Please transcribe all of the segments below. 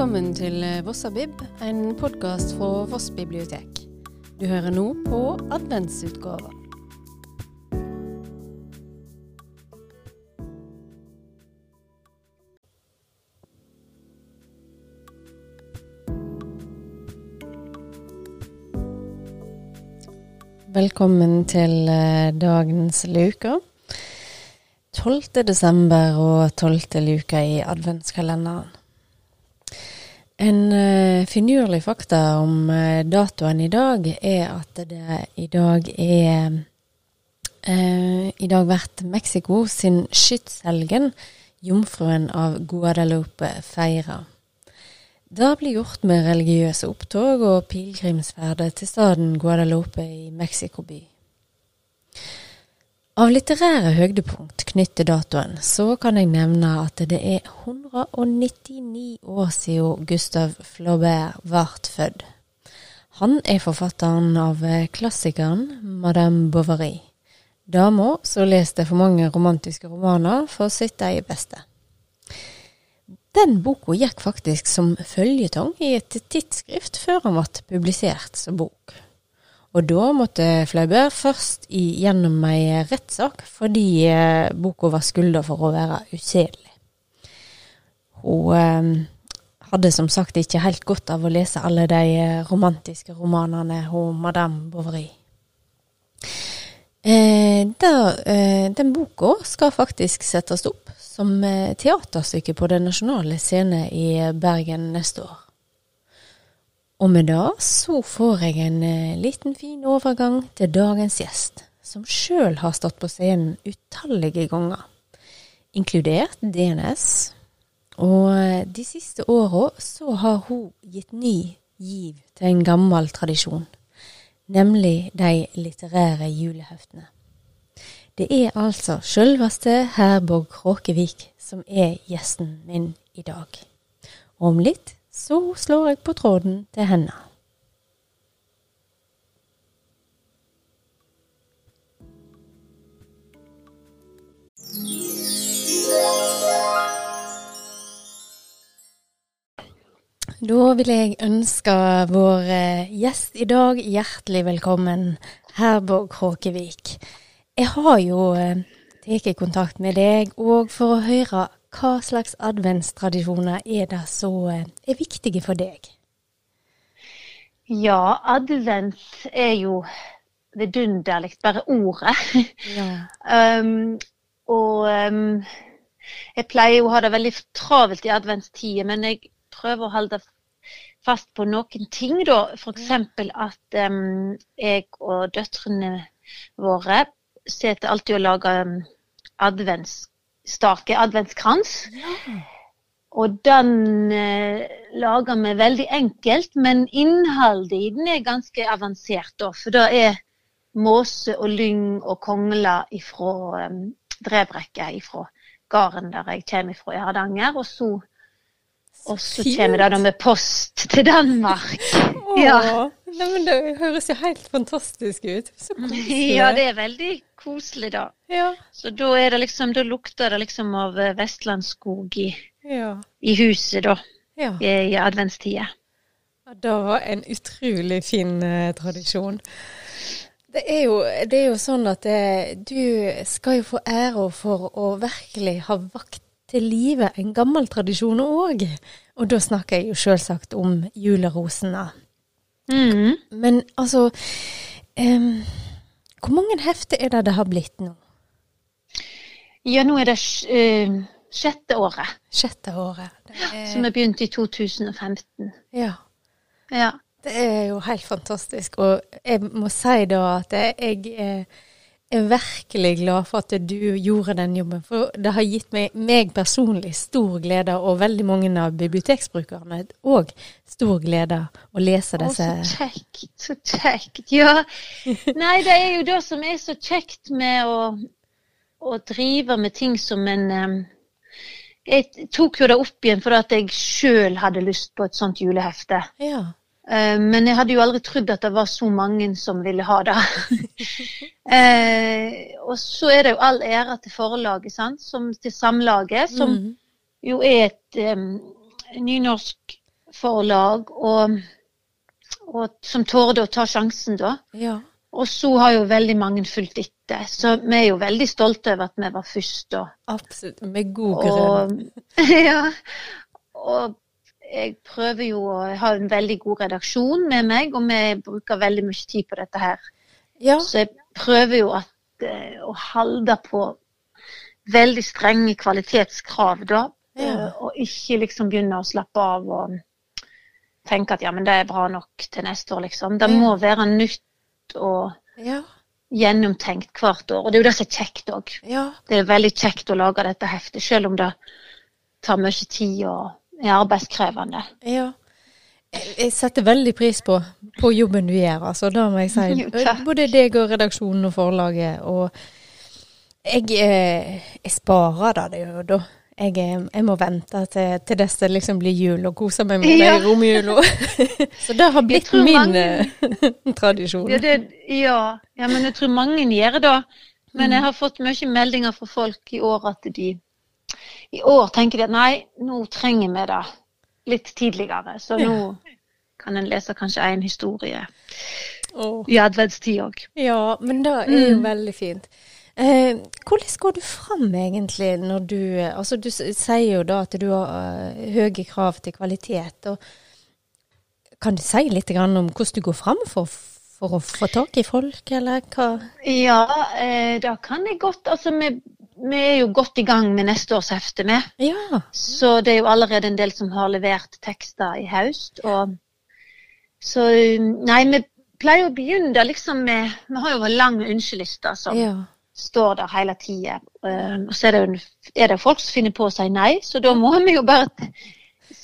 Velkommen til Vossabib, en podkast fra Voss bibliotek. Du hører nå på adventsutgava. Velkommen til eh, dagens luke. 12. desember og 12. luke i adventskalenderen. En uh, finurlig fakta om uh, datoen i dag er at det i dag er uh, I dag vært Mexico sin skytshelgen, jomfruen av Guadalupe, feira. Det blir gjort med religiøse opptog og pilegrimsferder til staden Guadalupe i Mexico by. Av litterære høydepunkt knyttet til datoen, så kan jeg nevne at det er 199 år siden Gustav Flaubert ble født. Han er forfatteren av klassikeren Madame Bovary. Dama som leste for mange romantiske romaner for sitt eget beste. Den boka gikk faktisk som føljetong i et tidsskrift før han ble publisert som bok. Og da måtte Flaubert først igjennom ei rettssak fordi eh, boka var skylda for å være usedelig. Hun eh, hadde som sagt ikke helt godt av å lese alle de eh, romantiske romanene hun Madame Bovary. Den boka skal faktisk settes opp som teaterstykke på Den nasjonale scene i Bergen neste år. Og med det så får jeg en eh, liten fin overgang til dagens gjest, som sjøl har stått på scenen utallige ganger, inkludert DNS. Og eh, de siste åra så har hun gitt ny giv til en gammel tradisjon, nemlig de litterære juleheftene. Det er altså sjølveste Herborg Kråkevik som er gjesten min i dag. Og om litt så slår jeg på tråden til henne. Da vil jeg ønske vår eh, gjest i dag hjertelig velkommen, Herborg Kråkevik. Jeg har jo eh, tatt kontakt med deg òg for å høre hva slags adventstradisjoner er det så eh, er viktige for deg? Ja, advent er jo vidunderlig, bare ordet. Ja. um, og um, jeg pleier jo å ha det veldig travelt i adventstida, men jeg prøver å holde fast på noen ting, da. F.eks. at um, jeg og døtrene våre sitter alltid og lager advents stake adventskrans. Ja. Og den eh, lager vi veldig enkelt, men innholdet i den er ganske avansert. Da, for det er måse og lyng og kongler fra um, drevrekka fra gården der jeg kommer fra i Hardanger. Og så, og så kommer det med post til Danmark. ja. Nei, men Det høres jo helt fantastisk ut. Så koselig. Ja, det er veldig koselig, da. Ja. Så da, er det liksom, da lukter det liksom av eh, vestlandsskog i, ja. i huset, da. Ja. I, i adventstida. Ja, det var en utrolig fin eh, tradisjon. Det er, jo, det er, jo, sånn at det, eh, du skal jo få ære for å virkelig ha vakt til live en gammel tradisjon òg. Og da snakker jeg jo selvsagt om julerosene. Mm. Men altså um, hvor mange hefter er det det har blitt nå? Ja, nå er det uh, sjette året. Sjette året. Er... Som er begynt i 2015. Ja. ja. Det er jo helt fantastisk. Og jeg må si da at jeg eh, er virkelig glad for at du gjorde den jobben. For det har gitt meg, meg personlig stor glede, og veldig mange av biblioteksbrukerne òg stor glede å lese disse. Å, så kjekt. Så kjekt. Ja. Nei, det er jo det som er så kjekt med å, å drive med ting som en um, Jeg tok jo det opp igjen fordi at jeg sjøl hadde lyst på et sånt julehefte. Ja. Eh, men jeg hadde jo aldri trodd at det var så mange som ville ha det. eh, og så er det jo all ære til forlaget, sant? Som, til Samlaget, som mm. jo er et um, nynorsk forlag, og, og som torde å ta sjansen da. Ja. Og så har jo veldig mange fulgt etter, så vi er jo veldig stolte over at vi var først. da. Absolutt. Med god grunn. og, ja, og jeg prøver jo å ha en veldig god redaksjon med meg, og vi bruker veldig mye tid på dette her. Ja. Så jeg prøver jo at, eh, å holde på veldig strenge kvalitetskrav, da. Ja. Eh, Og ikke liksom begynne å slappe av og tenke at ja, men det er bra nok til neste år, liksom. Det må være nytt og Ja. gjennomtenkt hvert år. Og det er jo det som er kjekt òg. Det er veldig kjekt å lage dette heftet, selv om det tar mye tid og er arbeidskrevende. Ja. Jeg setter veldig pris på, på jobben du gjør, altså. Da må jeg si. Både deg og redaksjonen og forlaget. Og jeg, eh, jeg sparer det jo da. Jeg, eh, jeg må vente til, til dess det liksom blir jul, og kose meg med Ja. det i romjula. Så det har blitt min mange- eh, tradisjon. Ja, det, ja. ja, men jeg tror mange gjør det. Men jeg har fått mye meldinger fra folk i år at de i år tenker de at nei, nå trenger vi det litt tidligere. Så nå kan en lese kanskje en historie oh. i adventstid òg. Ja, men det er jo Mm. veldig fint. Eh, hvordan går du fram egentlig når du Altså, du sier jo da at du har uh, høye krav til kvalitet. og Kan du si litt om hvordan du går fram for, for å få tak i folk, eller hva? Ja, eh, det kan jeg godt. Altså, vi, vi er jo godt i gang med neste års hefte med. Ja. Så det er jo allerede en del som har levert tekster i høst. Og så Nei, vi pleier å begynne liksom med Vi har jo en lang ønskeliste som ja. står der hele tida. og så er det, jo, er det folk som finner på å si nei, så da må vi jo bare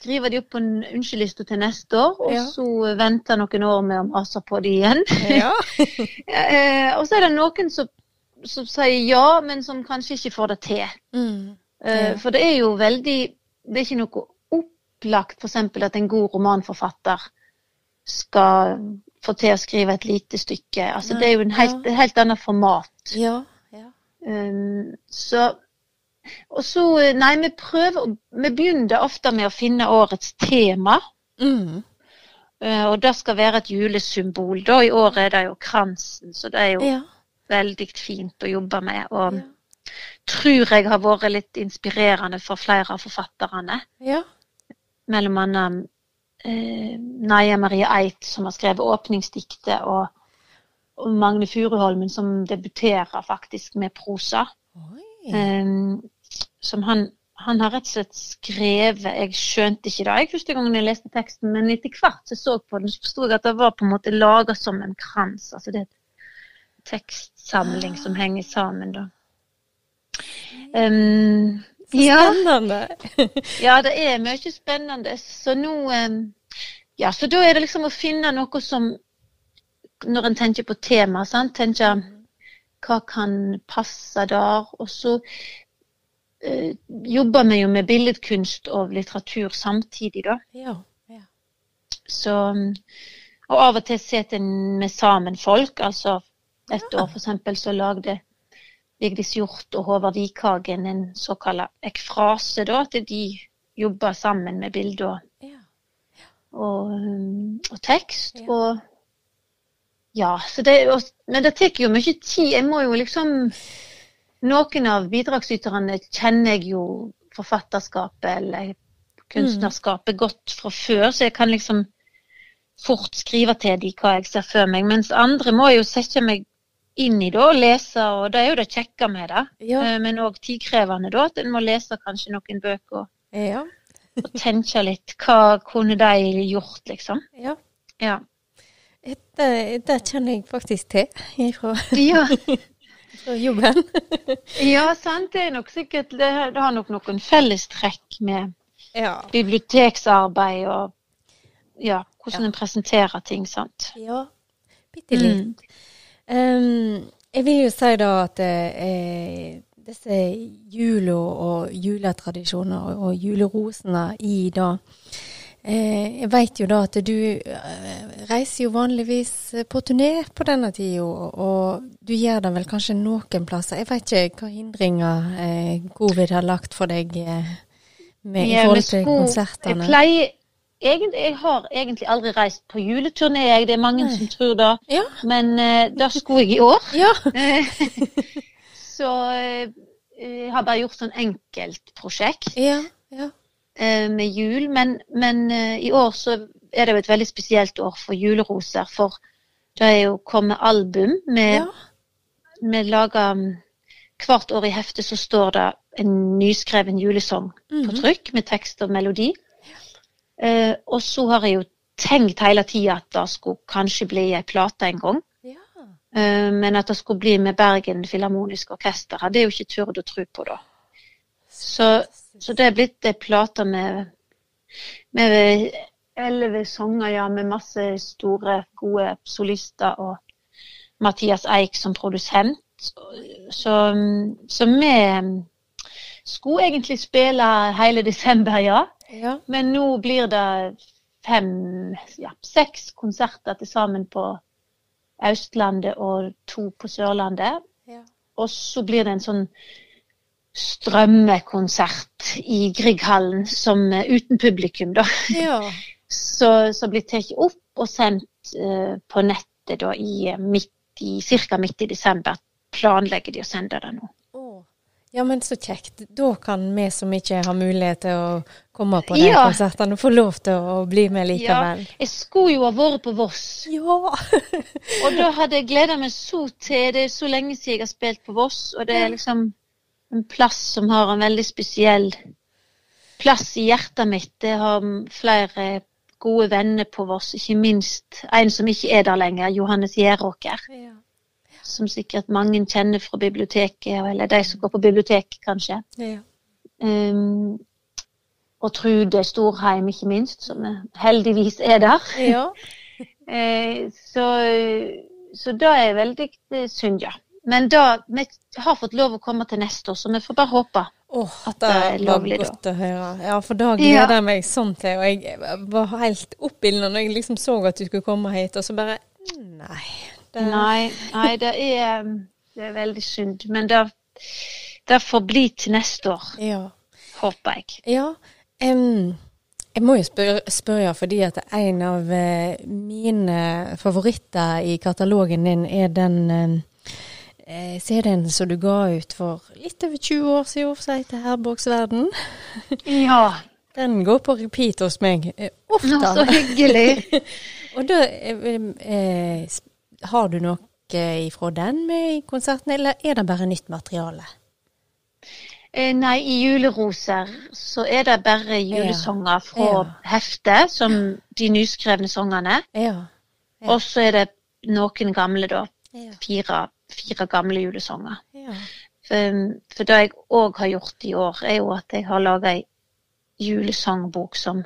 skrive de opp på en ønskeliste til neste år. Og Ja. så vente noen år med å mase på de igjen. ja. Eh, og så er det noen som, som sier ja, men som kanskje ikke får det til. Mm. Eh, Ja. For det er jo veldig Det er ikke noe opplagt f.eks. at en god romanforfatter skal få til å skrive et lite stykke. Altså, det er jo en helt, ja. helt annet format. Ja. ja. Um, så Og så eh, Nei, vi prøver Vi begynner ofte med å finne årets tema. Mm. Uh, Og det skal være et julesymbol. Da I år er det jo kransen, så det er jo Ja. Veldig fint å jobbe med. Og Ja. tror jeg har vært litt inspirerende for flere av forfatterne. ja. Mellom annet eh, Naja Marie Eit, som har skrevet åpningsdiktet, og, og Magne Furuholmen, som debuterer faktisk med prosa. Um, som han, han har rett og slett skrevet Jeg skjønte ikke det jeg første gangen jeg leste teksten, men etter hvert så jeg så på den, så forsto jeg at det var på en måte laga som en krans. Altså det er et tekstsamling som henger sammen, da. Um, Spennende. ja, det er mye spennende. Så nå um, Ja, så da er det liksom å finne noe som Når en tenker på tema, sant, tenker hva kan passe der? Og så uh, jobber vi jo med billedkunst og litteratur samtidig, da. Ja. ja. Så, mm, og av og til setter vi sammen folk. Altså et år for eksempel så lagde Vigdis Hjorth og Håvard Vikhagen en såkalt ekfrase, da. At de jobba sammen med bilder ja. og, mm, og tekst. Ja. Og ja, så det, og, men det tar jo mye tid. Jeg må jo liksom Noen av bidragsyterne kjenner jeg jo forfatterskapet eller kunstnerskapet godt fra før, så jeg kan liksom fort skrive til de hva jeg ser for meg. Mens andre må jo sette meg inn i det og lese, og det er jo det kjekke med det. Ja. Eh, Men òg tidkrevende, da. At en må lese kanskje noen bøker ja. og tenke litt. Hva kunne de gjort, liksom? ja. Ja. Det, det kjenner jeg faktisk til ifra, Ja, fra jobben. ja sant. Det er nok sikkert Det, det har nok noen fellestrekk med Ja. biblioteksarbeid og ja, hvordan en presenterer ting, sant. ja. Bitte litt. Mm. Ehm, jeg vil jo si da at eh, disse jula og juletradisjoner og, og julerosene i da eh, Jeg vet jo da at du eh, reiser jo vanligvis på turné på denne tida, og, du gjør det vel kanskje noen plasser. Jeg vet ikke hva hindringer eh, covid har lagt for deg eh, med, i forhold til konsertene. Jeg pleier, egentlig, jeg har egentlig aldri reist på juleturné, jeg. Det er mange Nei. som tror det. Ja. Men uh, det skulle jeg i år. Ja. Så uh, jeg har bare gjort sånn enkeltprosjekt Ja. ja. eh, med jul. Men, men i år så er det jo et veldig spesielt år for juleroser. For det er jo kommet album med. Vi lager um, Hvert år i heftet så står det en nyskreven julesang på Mhm. trykk med tekst og melodi. Eh, og så har jeg jo tenkt hele tida at det skulle kanskje bli ei plate en gang. ja. Eh, men at det skulle bli med Bergen Filharmoniske Orkester, hadde jeg jo ikke turt å tro på da. Så, så det er blitt ei plate med med elleve sanger, ja, med masse store, gode solister og Mathias Eik som produsent. Så, så vi skulle egentlig spille hele desember, ja. ja. Men nå blir det fem, ja, seks konserter til sammen på Østlandet og to på Sørlandet. ja. Og så blir det en sånn strømmekonsert i Grieghallen som eh, uten publikum, da. ja. Så, så blir tatt opp og sendt uh, på nettet da i eh, midt i, ca. midt i desember. Planlegger de å sende det nå. Ja, men så kjekt. Da kan vi som ikke har mulighet til å komme på de Ja. konsertene, få lov til å bli med likevel. Ja, Jeg skulle jo ha vært på Voss. Ja. Og da hadde jeg gleda meg så til Det er så lenge siden jeg har spilt på Voss, og det er liksom en plass som har en veldig spesiell plass i hjertet mitt. Jeg har flere gode venner på Voss, ikke minst en som ikke er der lenger, Johannes Gjeråker. ja. Som sikkert mange kjenner fra biblioteket, eller de som går på bibliotek, kanskje. ja. Um, og Trude Storheim, ikke minst, som heldigvis er der. ja. Eh, så, så det er veldig eh, synd, ja. Men da, vi har fått lov å komme til neste år, så vi får bare håpe. Oh, At det er lovlig, da. godt å høre. Ja, for da gleder jeg meg sånn til. Og jeg var helt oppildna når jeg liksom så at du skulle komme hit, og så bare Nei. Det, Nei, nei det, er, det er veldig synd. Men det, det får bli til neste år, Ja. håper jeg. ja Um, jeg må jo spørre, spørre fordi at en av eh, mine favoritter i katalogen din er den eh, CD-en som du ga ut for litt over 20 år siden, som heter. Ja, Den går på repeat hos meg eh, ofte. Nå, så hyggelig. Og da eh, eh, har du noe eh, ifra den med i konserten, eller er det bare nytt materiale? Eh, Nei, i Juleroser så er det bare julesanger fra Ja. heftet, som de nyskrevne sangene. Ja. Ja. Og så er det noen gamle, da. Ja. Fire, fire gamle julesanger. ja. For, for det jeg òg har gjort i år, er jo at jeg har laga ei julesangbok som,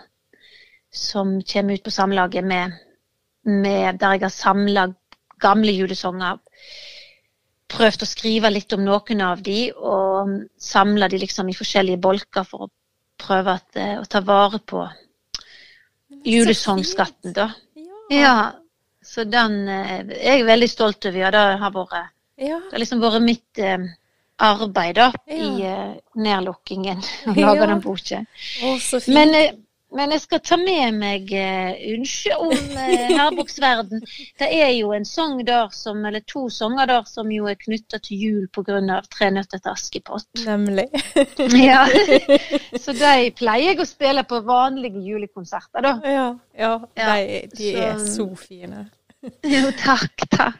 som kommer ut på Samlaget med, med Der jeg har samla gamle julesanger. Prøvd å skrive litt om noen av de, og samla de liksom i forskjellige bolker for å prøve at, eh, å ta vare på julesangskatten, da. Ja. Så den eh, er jeg veldig stolt over. Ja, det har vært ja. det har liksom vært mitt eh, arbeid da, Ja. i eh, nedlukkingen. Å lage den boka. Men, eh, men jeg skal ta med meg eh, Unnskyld om uh, Herboksverden. Det er jo en sang der som, eller to sanger der som jo er knytta til jul pga. Tre nøtter til Askepott. Nemlig. Ja. Så de pleier jeg å spille på vanlige julekonserter, da. Ja, ja, de, de er så- så fine. Jo, takk, takk.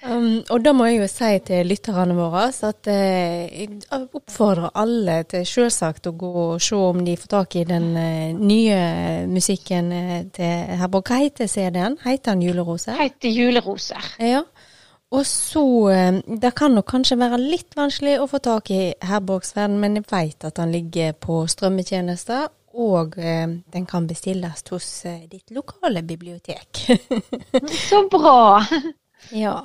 Um, og da må jeg jo si til lytterne våre at eh, jeg oppfordrer alle til selvsagt å gå og se om de får tak i den eh, nye musikken eh, til Herborg. Hva heter CD-en? Heter den Juleroser? Heter Juleroser. Ja. Og så eh, Det kan nok kanskje være litt vanskelig å få tak i Herborgsverden, men jeg vet at den ligger på strømmetjenester. Og eh, den kan bestilles hos ditt lokale bibliotek. Så bra. Ja.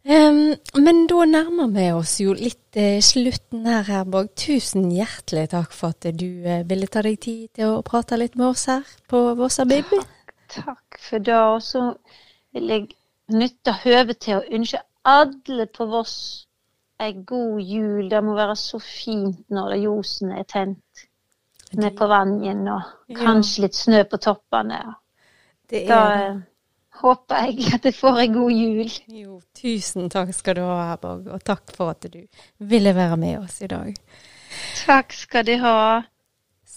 Um, men da nærmer vi oss jo litt uh, slutten her, Herborg. Tusen hjertelig takk for at du uh, ville ta deg tid til å prate litt med oss her på Vossabib. Takk takk for det. Og så vil jeg nytte høvet til å ønske alle på Voss ei god jul. Det må være så fint når ljosen er tent. ned på vannet, og kanskje litt snø på toppene. Det Da er eh, håper jeg at jeg får en god jul. Jo, tusen takk skal du ha, Herborg, og takk for at du ville være med oss i dag. Takk skal du ha.